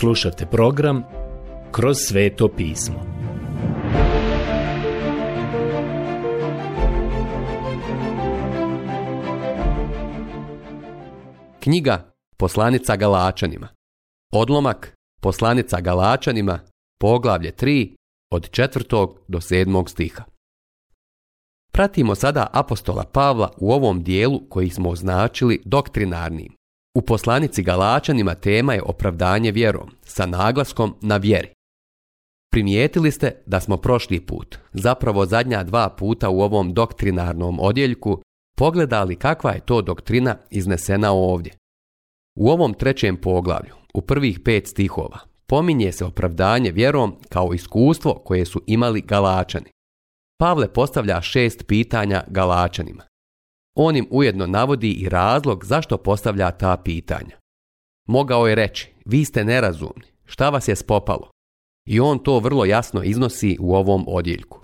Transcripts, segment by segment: Slušajte program Kroz sveto pismo. Knjiga Poslanica Galačanima. Odlomak Poslanica Galačanima, poglavlje 3 od 4. do 7. stiha. Pratimo sada apostola Pavla u ovom dijelu koji smo označili doktrinarnim u poslanici Galačanima tema je opravdanje vjerom, sa naglaskom na vjeri. Primijetili ste da smo prošli put, zapravo zadnja dva puta u ovom doktrinarnom odjeljku, pogledali kakva je to doktrina iznesena ovdje. U ovom trećem poglavlju, u prvih pet stihova, pominje se opravdanje vjerom kao iskustvo koje su imali Galačani. Pavle postavlja šest pitanja Galačanima on im ujedno navodi i razlog zašto postavlja ta pitanja. Mogao je reći, vi ste nerazumni, šta vas je spopalo? I on to vrlo jasno iznosi u ovom odjeljku.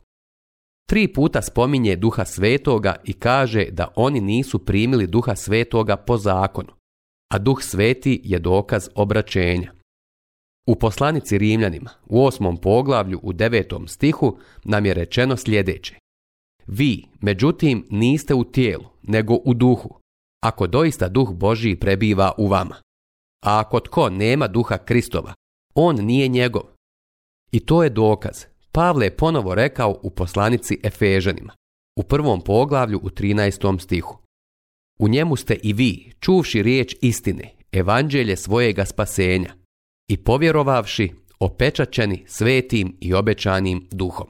Tri puta spominje duha svetoga i kaže da oni nisu primili duha svetoga po zakonu, a duh sveti je dokaz obraćenja. U poslanici Rimljanima, u osmom poglavlju, u devetom stihu, nam je rečeno sljedeće. Vi, međutim, niste u tijelu, nego u duhu, ako doista duh Božiji prebiva u vama. A ako tko nema duha Kristova, on nije njegov. I to je dokaz. Pavle je ponovo rekao u poslanici Efežanima, u prvom poglavlju u 13. stihu. U njemu ste i vi, čuvši riječ istine, evanđelje svojega spasenja i povjerovavši, opečaćeni svetim i obećanim duhom.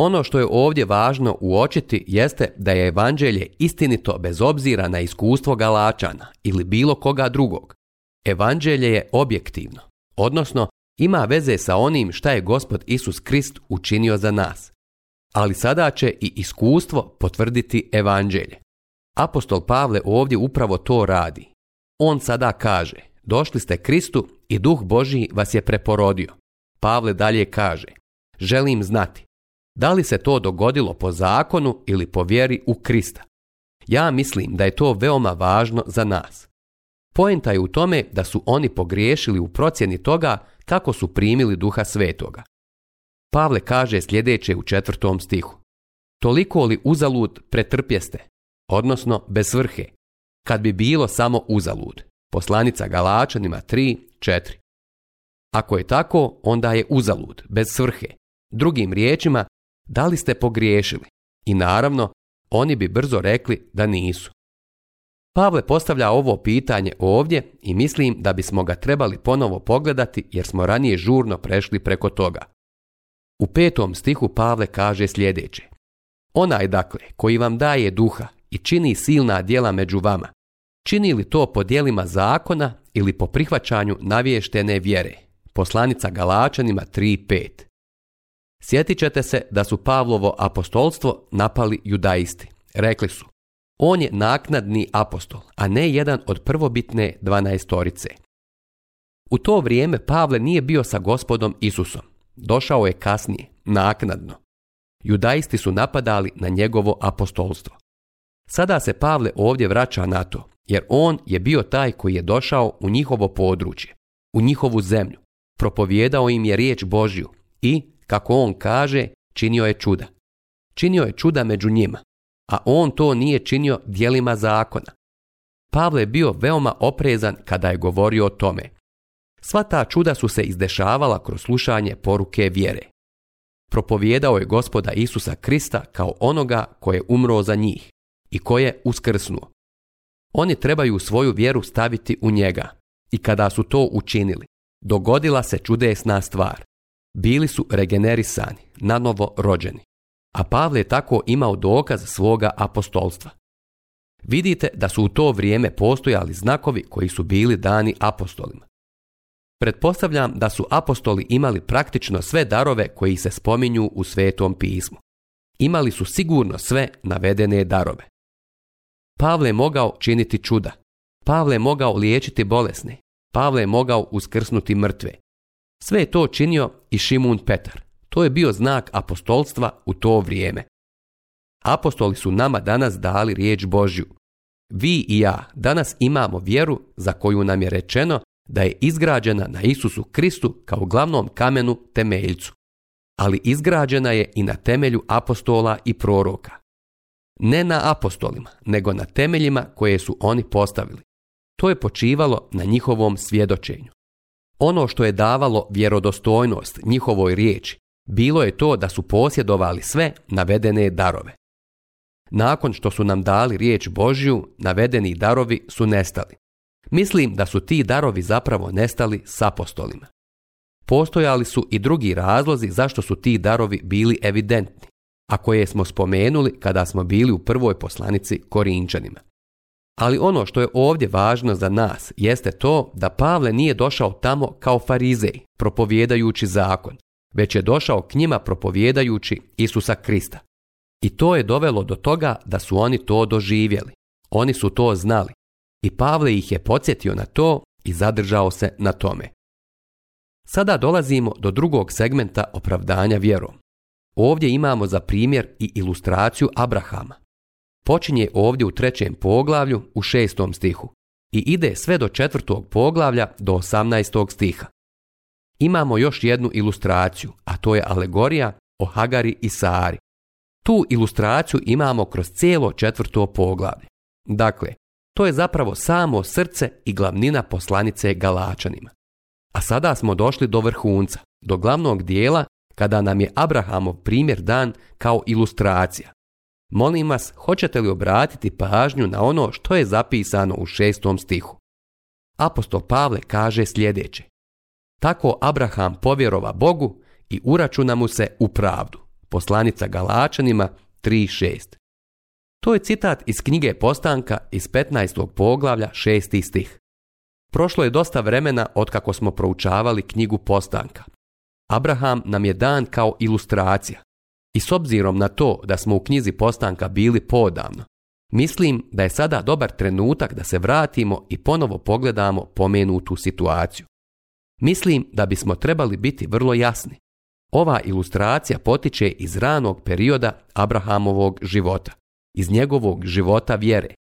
Ono što je ovdje važno uočiti jeste da je evanđelje istinito bez obzira na iskustvo Galačana ili bilo koga drugog. Evanđelje je objektivno, odnosno ima veze sa onim šta je Gospod Isus Krist učinio za nas. Ali sada će i iskustvo potvrditi evanđelje. Apostol Pavle ovdje upravo to radi. On sada kaže, došli ste Kristu i duh božji vas je preporodio. Pavle dalje kaže, želim znati da li se to dogodilo po zakonu ili po vjeri u Krista? Ja mislim da je to veoma važno za nas. Poenta je u tome da su oni pogriješili u procjeni toga kako su primili duha svetoga. Pavle kaže sljedeće u četvrtom stihu. Toliko li uzalud pretrpjeste, odnosno bez svrhe, kad bi bilo samo uzalud. Poslanica Galačanima 3.4. Ako je tako, onda je uzalud, bez svrhe. Drugim riječima, da li ste pogriješili i naravno oni bi brzo rekli da nisu. Pavle postavlja ovo pitanje ovdje i mislim da bismo ga trebali ponovo pogledati jer smo ranije žurno prešli preko toga. U petom stihu Pavle kaže sljedeće. Onaj dakle koji vam daje duha i čini silna djela među vama, čini li to po djelima zakona ili po prihvaćanju naviještene vjere? Poslanica Galačanima 3.5 Sjetit ćete se da su Pavlovo apostolstvo napali judaisti. Rekli su, on je naknadni apostol, a ne jedan od prvobitne dvanaestorice. U to vrijeme Pavle nije bio sa gospodom Isusom. Došao je kasnije, naknadno. Judaisti su napadali na njegovo apostolstvo. Sada se Pavle ovdje vraća na to, jer on je bio taj koji je došao u njihovo područje, u njihovu zemlju, propovjedao im je riječ Božju i kako on kaže, činio je čuda. Činio je čuda među njima, a on to nije činio dijelima zakona. Pavle je bio veoma oprezan kada je govorio o tome. Sva ta čuda su se izdešavala kroz slušanje poruke vjere. Propovjedao je gospoda Isusa Krista kao onoga koje je umro za njih i koje je uskrsnuo. Oni trebaju svoju vjeru staviti u njega i kada su to učinili, dogodila se čudesna stvar bili su regenerisani, nanovo rođeni. A Pavle je tako imao dokaz svoga apostolstva. Vidite da su u to vrijeme postojali znakovi koji su bili dani apostolima. Pretpostavljam da su apostoli imali praktično sve darove koji se spominju u Svetom pismu. Imali su sigurno sve navedene darove. Pavle je mogao činiti čuda. Pavle je mogao liječiti bolesne. Pavle je mogao uskrsnuti mrtve. Sve je to činio i Šimun Petar. To je bio znak apostolstva u to vrijeme. Apostoli su nama danas dali riječ Božju. Vi i ja danas imamo vjeru za koju nam je rečeno da je izgrađena na Isusu Kristu kao glavnom kamenu temeljcu, ali izgrađena je i na temelju apostola i proroka. Ne na apostolima, nego na temeljima koje su oni postavili. To je počivalo na njihovom svjedočenju. Ono što je davalo vjerodostojnost njihovoj riječi bilo je to da su posjedovali sve navedene darove. Nakon što su nam dali riječ Božju, navedeni darovi su nestali. Mislim da su ti darovi zapravo nestali s apostolima. Postojali su i drugi razlozi zašto su ti darovi bili evidentni, a koje smo spomenuli kada smo bili u prvoj poslanici Korinčanima. Ali ono što je ovdje važno za nas jeste to da Pavle nije došao tamo kao farizej, propovjedajući zakon, već je došao k njima propovjedajući Isusa Krista. I to je dovelo do toga da su oni to doživjeli. Oni su to znali. I Pavle ih je podsjetio na to i zadržao se na tome. Sada dolazimo do drugog segmenta opravdanja vjerom. Ovdje imamo za primjer i ilustraciju Abrahama počinje ovdje u trećem poglavlju u šestom stihu i ide sve do četvrtog poglavlja do osamnaestog stiha. Imamo još jednu ilustraciju, a to je alegorija o Hagari i Sari. Tu ilustraciju imamo kroz cijelo četvrto poglavlje. Dakle, to je zapravo samo srce i glavnina poslanice Galačanima. A sada smo došli do vrhunca, do glavnog dijela kada nam je Abrahamov primjer dan kao ilustracija, Molim vas, hoćete li obratiti pažnju na ono što je zapisano u šestom stihu? Apostol Pavle kaže sljedeće. Tako Abraham povjerova Bogu i uračuna mu se u pravdu. Poslanica Galačanima 3.6. To je citat iz knjige Postanka iz 15. poglavlja 6. stih. Prošlo je dosta vremena otkako smo proučavali knjigu Postanka. Abraham nam je dan kao ilustracija. I s obzirom na to da smo u knjizi postanka bili podavno, mislim da je sada dobar trenutak da se vratimo i ponovo pogledamo pomenutu situaciju. Mislim da bismo trebali biti vrlo jasni. Ova ilustracija potiče iz ranog perioda Abrahamovog života, iz njegovog života vjere.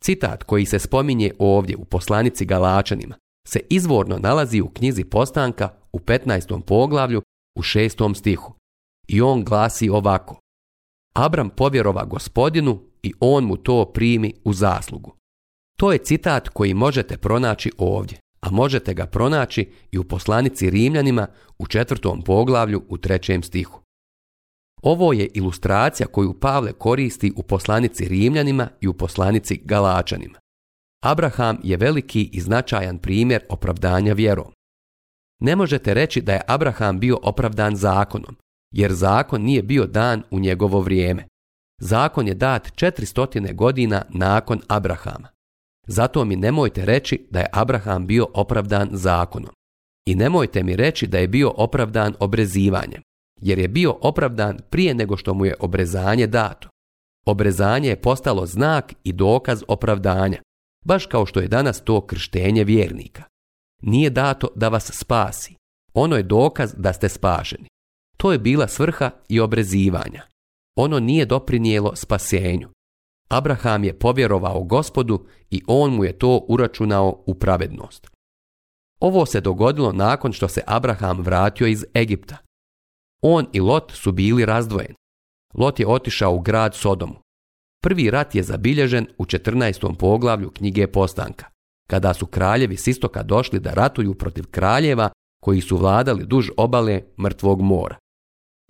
Citat koji se spominje ovdje u poslanici Galačanima se izvorno nalazi u knjizi Postanka u 15. poglavlju u 6. stihu i on glasi ovako. Abram povjerova gospodinu i on mu to primi u zaslugu. To je citat koji možete pronaći ovdje, a možete ga pronaći i u poslanici Rimljanima u četvrtom poglavlju u trećem stihu. Ovo je ilustracija koju Pavle koristi u poslanici Rimljanima i u poslanici Galačanima. Abraham je veliki i značajan primjer opravdanja vjerom. Ne možete reći da je Abraham bio opravdan zakonom, jer zakon nije bio dan u njegovo vrijeme. Zakon je dat 400 godina nakon Abrahama. Zato mi nemojte reći da je Abraham bio opravdan zakonom. I nemojte mi reći da je bio opravdan obrezivanjem, jer je bio opravdan prije nego što mu je obrezanje dato. Obrezanje je postalo znak i dokaz opravdanja, baš kao što je danas to krštenje vjernika. Nije dato da vas spasi. Ono je dokaz da ste spašeni. To je bila svrha i obrezivanja. Ono nije doprinijelo spasenju. Abraham je povjerovao gospodu i on mu je to uračunao u pravednost. Ovo se dogodilo nakon što se Abraham vratio iz Egipta. On i Lot su bili razdvojeni. Lot je otišao u grad Sodomu. Prvi rat je zabilježen u 14. poglavlju knjige Postanka, kada su kraljevi s istoka došli da ratuju protiv kraljeva koji su vladali duž obale Mrtvog mora.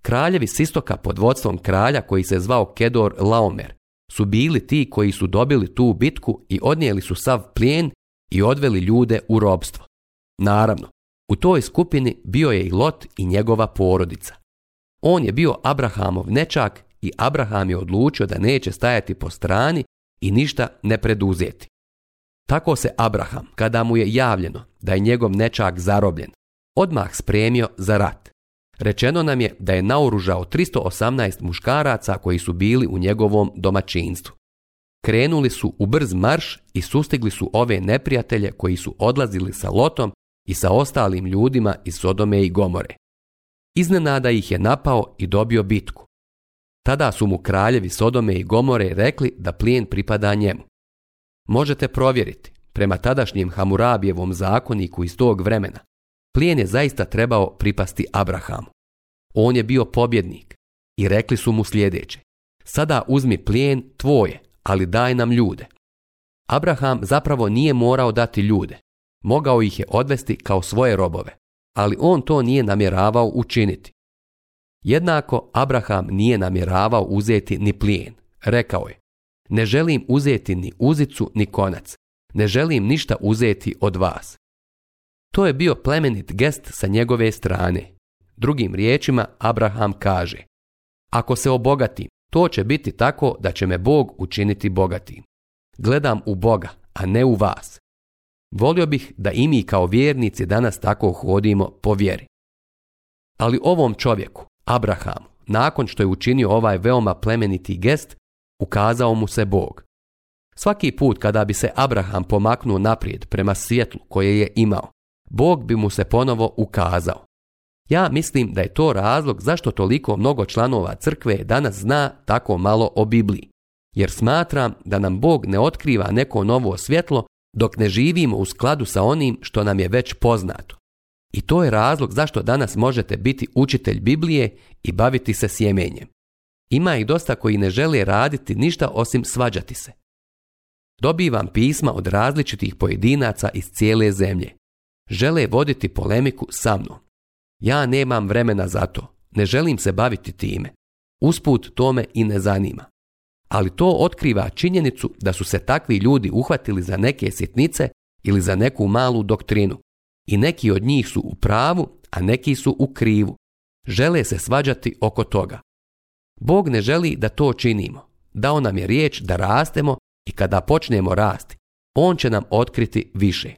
Kraljevi s istoka pod vodstvom kralja koji se zvao Kedor Laomer su bili ti koji su dobili tu bitku i odnijeli su sav plijen i odveli ljude u robstvo. Naravno, u toj skupini bio je i Lot i njegova porodica. On je bio Abrahamov nečak i Abraham je odlučio da neće stajati po strani i ništa ne preduzeti. Tako se Abraham, kada mu je javljeno da je njegov nečak zarobljen, odmah spremio za rat. Rečeno nam je da je naoružao 318 muškaraca koji su bili u njegovom domaćinstvu. Krenuli su u brz marš i sustigli su ove neprijatelje koji su odlazili sa Lotom i sa ostalim ljudima iz Sodome i Gomore. Iznenada ih je napao i dobio bitku. Tada su mu kraljevi Sodome i Gomore rekli da plijen pripada njemu. Možete provjeriti, prema tadašnjem Hamurabijevom zakoniku iz tog vremena, Plijen je zaista trebao pripasti Abrahamu. On je bio pobjednik i rekli su mu sljedeće. Sada uzmi plijen tvoje, ali daj nam ljude. Abraham zapravo nije morao dati ljude. Mogao ih je odvesti kao svoje robove, ali on to nije namjeravao učiniti. Jednako Abraham nije namjeravao uzeti ni plijen. Rekao je, ne želim uzeti ni uzicu ni konac, ne želim ništa uzeti od vas. To je bio plemenit gest sa njegove strane. Drugim riječima Abraham kaže Ako se obogati, to će biti tako da će me Bog učiniti bogatim. Gledam u Boga, a ne u vas. Volio bih da i mi kao vjernici danas tako hodimo po vjeri. Ali ovom čovjeku, Abrahamu, nakon što je učinio ovaj veoma plemeniti gest, ukazao mu se Bog. Svaki put kada bi se Abraham pomaknuo naprijed prema svjetlu koje je imao, Bog bi mu se ponovo ukazao. Ja mislim da je to razlog zašto toliko mnogo članova crkve danas zna tako malo o Bibliji. Jer smatram da nam Bog ne otkriva neko novo svjetlo dok ne živimo u skladu sa onim što nam je već poznato. I to je razlog zašto danas možete biti učitelj Biblije i baviti se sjemenjem. Ima ih dosta koji ne žele raditi ništa osim svađati se. Dobivam pisma od različitih pojedinaca iz cijele zemlje. Žele voditi polemiku sa mnom. Ja nemam vremena za to. Ne želim se baviti time. Usput tome i ne zanima. Ali to otkriva činjenicu da su se takvi ljudi uhvatili za neke sitnice ili za neku malu doktrinu. I neki od njih su u pravu, a neki su u krivu. Žele se svađati oko toga. Bog ne želi da to činimo. Dao nam je riječ da rastemo i kada počnemo rasti, On će nam otkriti više.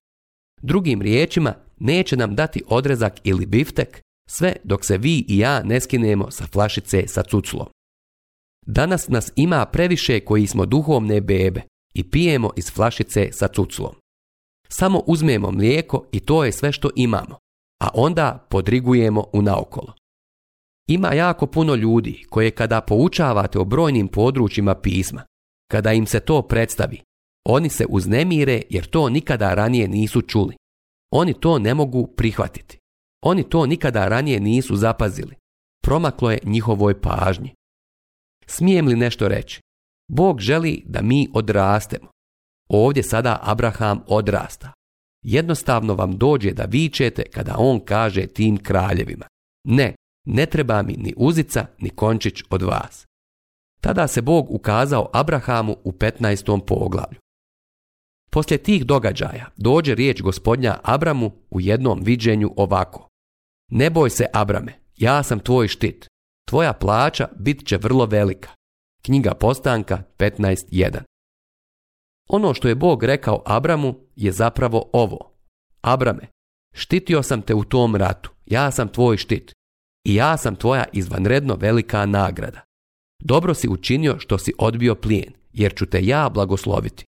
Drugim riječima, neće nam dati odrezak ili biftek, sve dok se vi i ja ne skinemo sa flašice sa cuclom. Danas nas ima previše koji smo duhovne bebe i pijemo iz flašice sa cuclom. Samo uzmemo mlijeko i to je sve što imamo, a onda podrigujemo u naokolo. Ima jako puno ljudi koje kada poučavate o brojnim područjima pisma, kada im se to predstavi, oni se uznemire jer to nikada ranije nisu čuli. Oni to ne mogu prihvatiti. Oni to nikada ranije nisu zapazili. Promaklo je njihovoj pažnji. Smijem li nešto reći? Bog želi da mi odrastemo. Ovdje sada Abraham odrasta. Jednostavno vam dođe da vičete kada on kaže tim kraljevima. Ne, ne treba mi ni uzica ni končić od vas. Tada se Bog ukazao Abrahamu u 15. poglavlju. Poslije tih događaja dođe riječ gospodnja Abramu u jednom viđenju ovako. Ne boj se Abrame, ja sam tvoj štit. Tvoja plaća bit će vrlo velika. Knjiga Postanka 15.1 Ono što je Bog rekao Abramu je zapravo ovo. Abrame, štitio sam te u tom ratu, ja sam tvoj štit. I ja sam tvoja izvanredno velika nagrada. Dobro si učinio što si odbio plijen, jer ću te ja blagosloviti.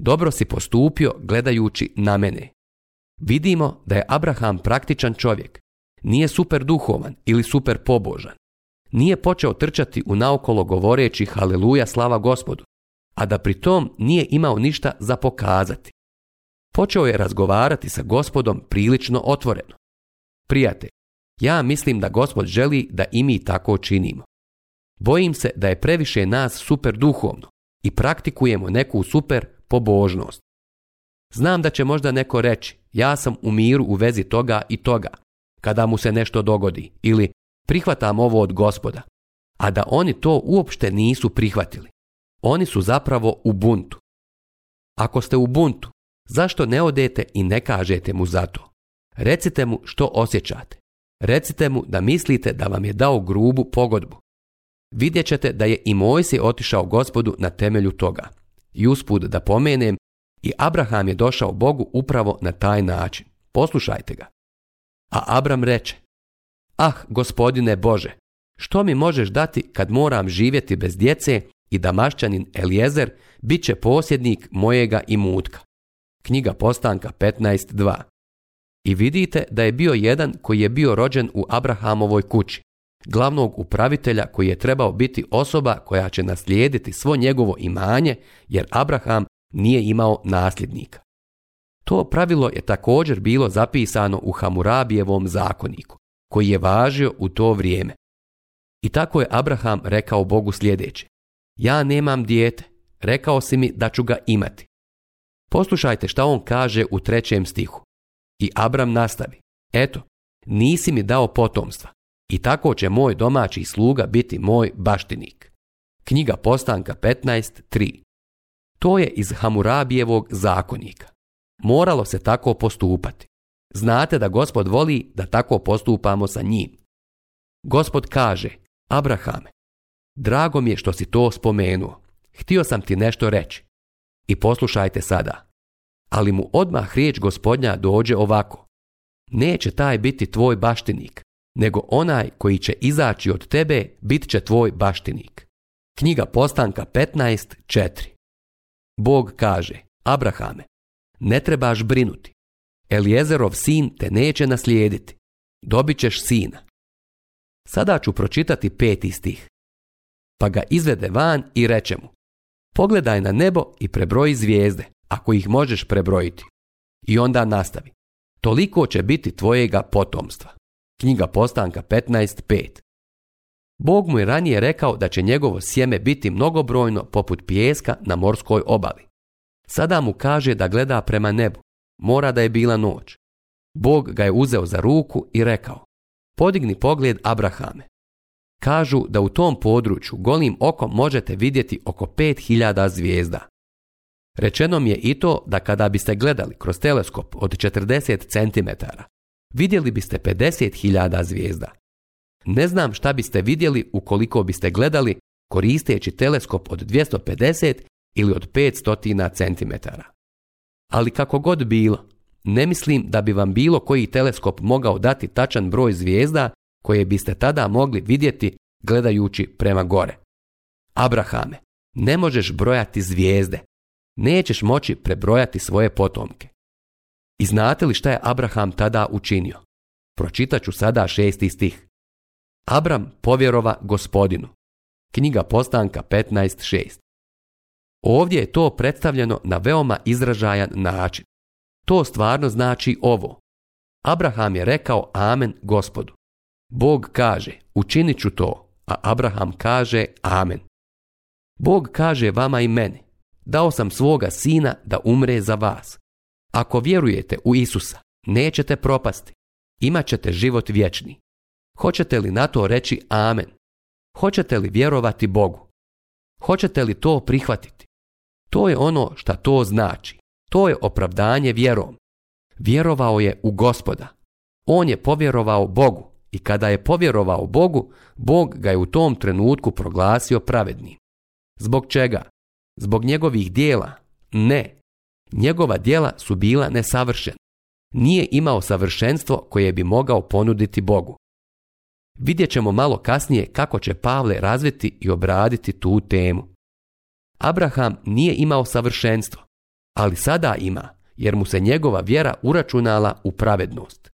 Dobro si postupio gledajući na mene. Vidimo da je Abraham praktičan čovjek. Nije super duhovan ili super pobožan. Nije počeo trčati u naokolo govoreći haleluja slava gospodu, a da pri tom nije imao ništa za pokazati. Počeo je razgovarati sa gospodom prilično otvoreno. Prijatelj, ja mislim da gospod želi da i mi tako činimo. Bojim se da je previše nas super duhovno i praktikujemo neku super pobožnost. Znam da će možda neko reći, ja sam u miru u vezi toga i toga, kada mu se nešto dogodi, ili prihvatam ovo od gospoda, a da oni to uopšte nisu prihvatili. Oni su zapravo u buntu. Ako ste u buntu, zašto ne odete i ne kažete mu za to? Recite mu što osjećate. Recite mu da mislite da vam je dao grubu pogodbu. Vidjet ćete da je i mojsi otišao gospodu na temelju toga. I usput da pomenem, i Abraham je došao Bogu upravo na taj način. Poslušajte ga. A Abram reče, ah gospodine Bože, što mi možeš dati kad moram živjeti bez djece i mašćanin Eliezer bit će posjednik mojega i mutka. Knjiga Postanka 15.2 I vidite da je bio jedan koji je bio rođen u Abrahamovoj kući, glavnog upravitelja koji je trebao biti osoba koja će naslijediti svo njegovo imanje jer Abraham nije imao nasljednika. To pravilo je također bilo zapisano u Hamurabijevom zakoniku koji je važio u to vrijeme. I tako je Abraham rekao Bogu sljedeće. Ja nemam dijete, rekao si mi da ću ga imati. Poslušajte šta on kaže u trećem stihu. I Abram nastavi. Eto, nisi mi dao potomstva, i tako će moj domaći sluga biti moj baštinik. Knjiga Postanka 15.3 To je iz Hamurabijevog zakonika. Moralo se tako postupati. Znate da gospod voli da tako postupamo sa njim. Gospod kaže, Abrahame, drago mi je što si to spomenuo. Htio sam ti nešto reći. I poslušajte sada. Ali mu odmah riječ gospodnja dođe ovako. Neće taj biti tvoj baštinik, nego onaj koji će izaći od tebe bit će tvoj baštinik. Knjiga Postanka 15.4 Bog kaže, Abrahame, ne trebaš brinuti. jezerov sin te neće naslijediti. Dobit ćeš sina. Sada ću pročitati peti stih. Pa ga izvede van i reče mu. Pogledaj na nebo i prebroji zvijezde, ako ih možeš prebrojiti. I onda nastavi. Toliko će biti tvojega potomstva. Knjiga Postanka 15.5 Bog mu je ranije rekao da će njegovo sjeme biti mnogobrojno poput pijeska na morskoj obali. Sada mu kaže da gleda prema nebu. Mora da je bila noć. Bog ga je uzeo za ruku i rekao Podigni pogled Abrahame. Kažu da u tom području golim okom možete vidjeti oko 5000 zvijezda. Rečeno mi je i to da kada biste gledali kroz teleskop od 40 cm, vidjeli biste 50.000 zvijezda. Ne znam šta biste vidjeli ukoliko biste gledali koristeći teleskop od 250 ili od 500 cm. Ali kako god bilo, ne mislim da bi vam bilo koji teleskop mogao dati tačan broj zvijezda koje biste tada mogli vidjeti gledajući prema gore. Abrahame, ne možeš brojati zvijezde. Nećeš moći prebrojati svoje potomke. I znate li šta je Abraham tada učinio? Pročitat ću sada šesti stih. Abram povjerova gospodinu. Knjiga Postanka 15.6 Ovdje je to predstavljeno na veoma izražajan način. To stvarno znači ovo. Abraham je rekao amen gospodu. Bog kaže, učinit ću to, a Abraham kaže amen. Bog kaže vama i meni, dao sam svoga sina da umre za vas. Ako vjerujete u Isusa, nećete propasti. Imat ćete život vječni. Hoćete li na to reći amen? Hoćete li vjerovati Bogu? Hoćete li to prihvatiti? To je ono što to znači. To je opravdanje vjerom. Vjerovao je u gospoda. On je povjerovao Bogu i kada je povjerovao Bogu, Bog ga je u tom trenutku proglasio pravednim. Zbog čega? Zbog njegovih dijela? Ne, Njegova djela su bila nesavršena. Nije imao savršenstvo koje bi mogao ponuditi Bogu. Vidjet ćemo malo kasnije kako će Pavle razviti i obraditi tu temu. Abraham nije imao savršenstvo, ali sada ima, jer mu se njegova vjera uračunala u pravednost.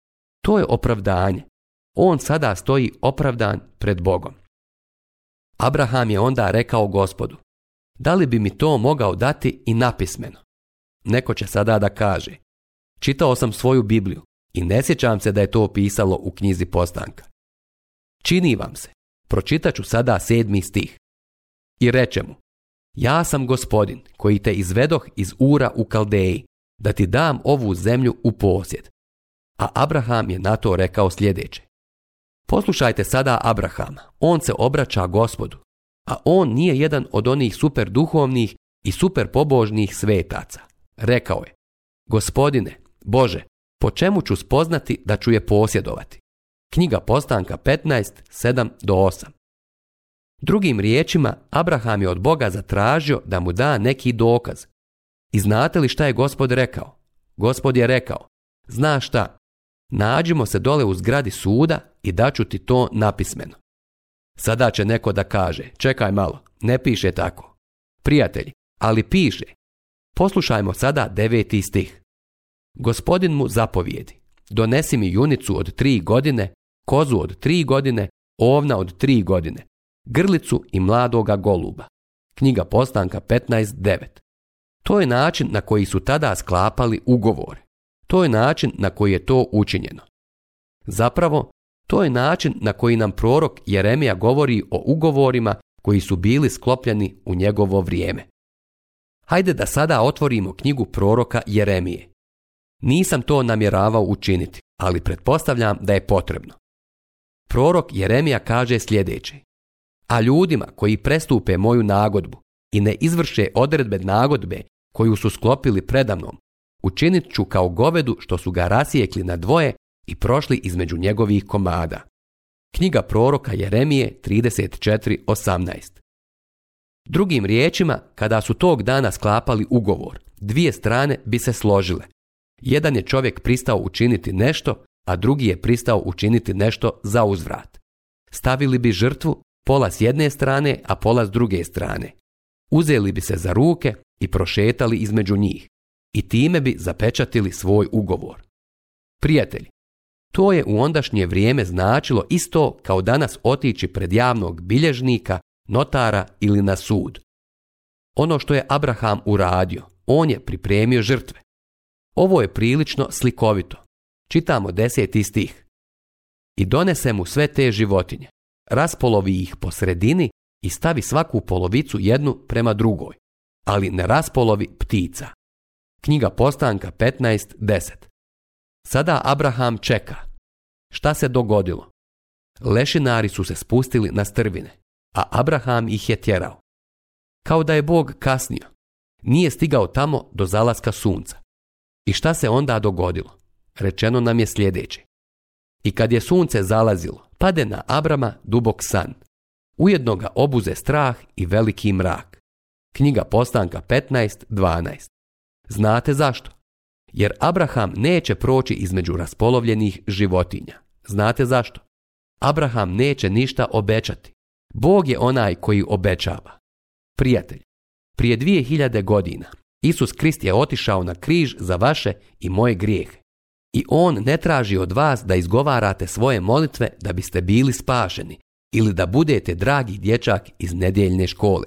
To je opravdanje. On sada stoji opravdan pred Bogom. Abraham je onda rekao gospodu, da li bi mi to mogao dati i napismeno? Neko će sada da kaže, čitao sam svoju Bibliju i ne sjećam se da je to opisalo u knjizi postanka. Čini vam se, pročitat ću sada sedmi stih. I reče mu, ja sam gospodin koji te izvedoh iz ura u Kaldeji, da ti dam ovu zemlju u posjed. A Abraham je na to rekao sljedeće. Poslušajte sada Abrahama, on se obraća gospodu, a on nije jedan od onih super duhovnih i super pobožnih svetaca. Rekao je, gospodine, Bože, po čemu ću spoznati da ću je posjedovati? Knjiga postanka 15, 7 do 8. Drugim riječima, Abraham je od Boga zatražio da mu da neki dokaz. I znate li šta je gospod rekao? Gospod je rekao, zna šta, nađimo se dole u zgradi suda i daću ti to napismeno. Sada će neko da kaže, čekaj malo, ne piše tako. Prijatelji, ali piše, Poslušajmo sada deveti stih. Gospodin mu zapovijedi, donesi mi junicu od tri godine, kozu od tri godine, ovna od tri godine, grlicu i mladoga goluba. Knjiga postanka 15.9. To je način na koji su tada sklapali ugovore. To je način na koji je to učinjeno. Zapravo, to je način na koji nam prorok Jeremija govori o ugovorima koji su bili sklopljeni u njegovo vrijeme. Hajde da sada otvorimo knjigu proroka Jeremije. Nisam to namjeravao učiniti, ali pretpostavljam da je potrebno. Prorok Jeremija kaže sljedeće. A ljudima koji prestupe moju nagodbu i ne izvrše odredbe nagodbe koju su sklopili predamnom, učinit ću kao govedu što su ga rasijekli na dvoje i prošli između njegovih komada. Knjiga proroka Jeremije 34.18 Drugim riječima, kada su tog dana sklapali ugovor, dvije strane bi se složile. Jedan je čovjek pristao učiniti nešto, a drugi je pristao učiniti nešto za uzvrat. Stavili bi žrtvu pola s jedne strane, a pola s druge strane. Uzeli bi se za ruke i prošetali između njih i time bi zapečatili svoj ugovor. Prijatelji, to je u ondašnje vrijeme značilo isto kao danas otići pred javnog bilježnika notara ili na sud. Ono što je Abraham uradio, on je pripremio žrtve. Ovo je prilično slikovito. Čitamo deseti stih. I donese mu sve te životinje. Raspolovi ih po sredini i stavi svaku polovicu jednu prema drugoj, ali ne raspolovi ptica. Knjiga Postanka 15.10 Sada Abraham čeka. Šta se dogodilo? Lešinari su se spustili na strvine a Abraham ih je tjerao. Kao da je Bog kasnio. Nije stigao tamo do zalaska sunca. I šta se onda dogodilo? Rečeno nam je sljedeće. I kad je sunce zalazilo, pade na Abrama dubok san. Ujedno ga obuze strah i veliki mrak. Knjiga Postanka 15.12. Znate zašto? Jer Abraham neće proći između raspolovljenih životinja. Znate zašto? Abraham neće ništa obećati. Bog je onaj koji obećava. Prijatelj, prije 2000 godina Isus Krist je otišao na križ za vaše i moje grijehe. I on ne traži od vas da izgovarate svoje molitve da biste bili spašeni ili da budete dragi dječak iz nedjeljne škole.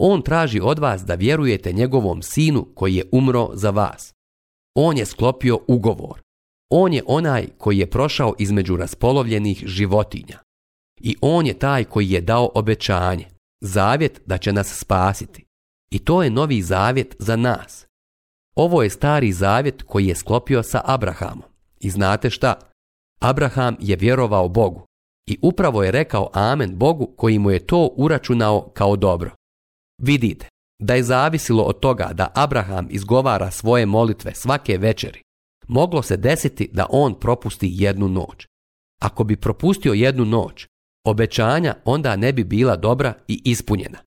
On traži od vas da vjerujete njegovom sinu koji je umro za vas. On je sklopio ugovor. On je onaj koji je prošao između raspolovljenih životinja i on je taj koji je dao obećanje, zavjet da će nas spasiti. I to je novi zavjet za nas. Ovo je stari zavjet koji je sklopio sa Abrahamom. I znate šta? Abraham je vjerovao Bogu i upravo je rekao amen Bogu koji mu je to uračunao kao dobro. Vidite da je zavisilo od toga da Abraham izgovara svoje molitve svake večeri. Moglo se desiti da on propusti jednu noć. Ako bi propustio jednu noć, obećanja onda ne bi bila dobra i ispunjena.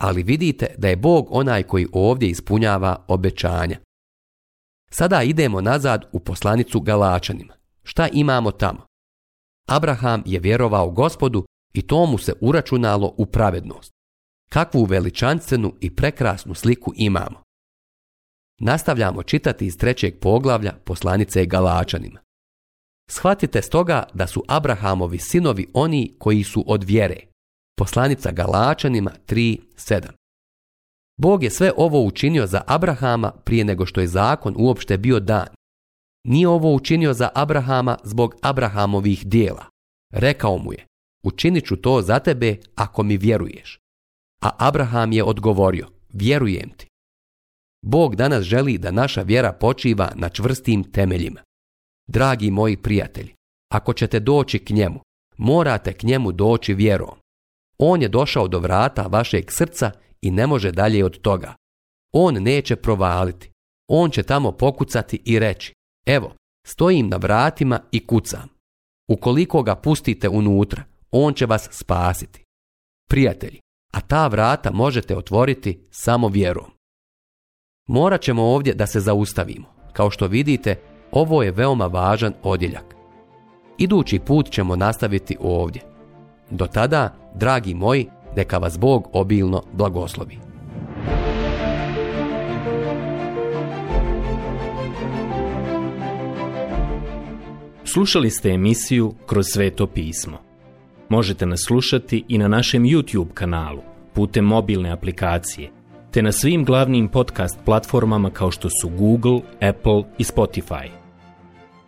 Ali vidite da je Bog onaj koji ovdje ispunjava obećanja. Sada idemo nazad u poslanicu Galačanima. Šta imamo tamo? Abraham je vjerovao gospodu i to mu se uračunalo u pravednost. Kakvu veličanstvenu i prekrasnu sliku imamo. Nastavljamo čitati iz trećeg poglavlja poslanice Galačanima. Shvatite stoga da su Abrahamovi sinovi oni koji su od vjere. Poslanica Galačanima 3.7 Bog je sve ovo učinio za Abrahama prije nego što je zakon uopšte bio dan. Nije ovo učinio za Abrahama zbog Abrahamovih dijela. Rekao mu je, učinit ću to za tebe ako mi vjeruješ. A Abraham je odgovorio, vjerujem ti. Bog danas želi da naša vjera počiva na čvrstim temeljima. Dragi moji prijatelji, ako ćete doći k njemu, morate k njemu doći vjerom. On je došao do vrata vašeg srca i ne može dalje od toga. On neće provaliti. On će tamo pokucati i reći, evo, stojim na vratima i kucam. Ukoliko ga pustite unutra, on će vas spasiti. Prijatelji, a ta vrata možete otvoriti samo vjerom. Morat ćemo ovdje da se zaustavimo. Kao što vidite, ovo je veoma važan odjeljak. Idući put ćemo nastaviti ovdje. Do tada, dragi moji, neka vas Bog obilno blagoslovi. Slušali ste emisiju Kroz sveto pismo. Možete nas slušati i na našem YouTube kanalu putem mobilne aplikacije, te na svim glavnim podcast platformama kao što su Google, Apple i Spotify.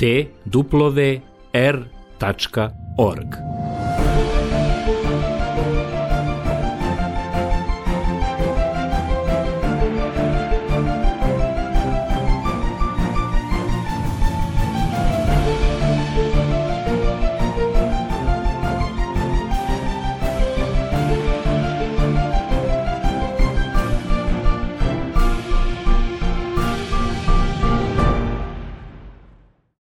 duplode R taka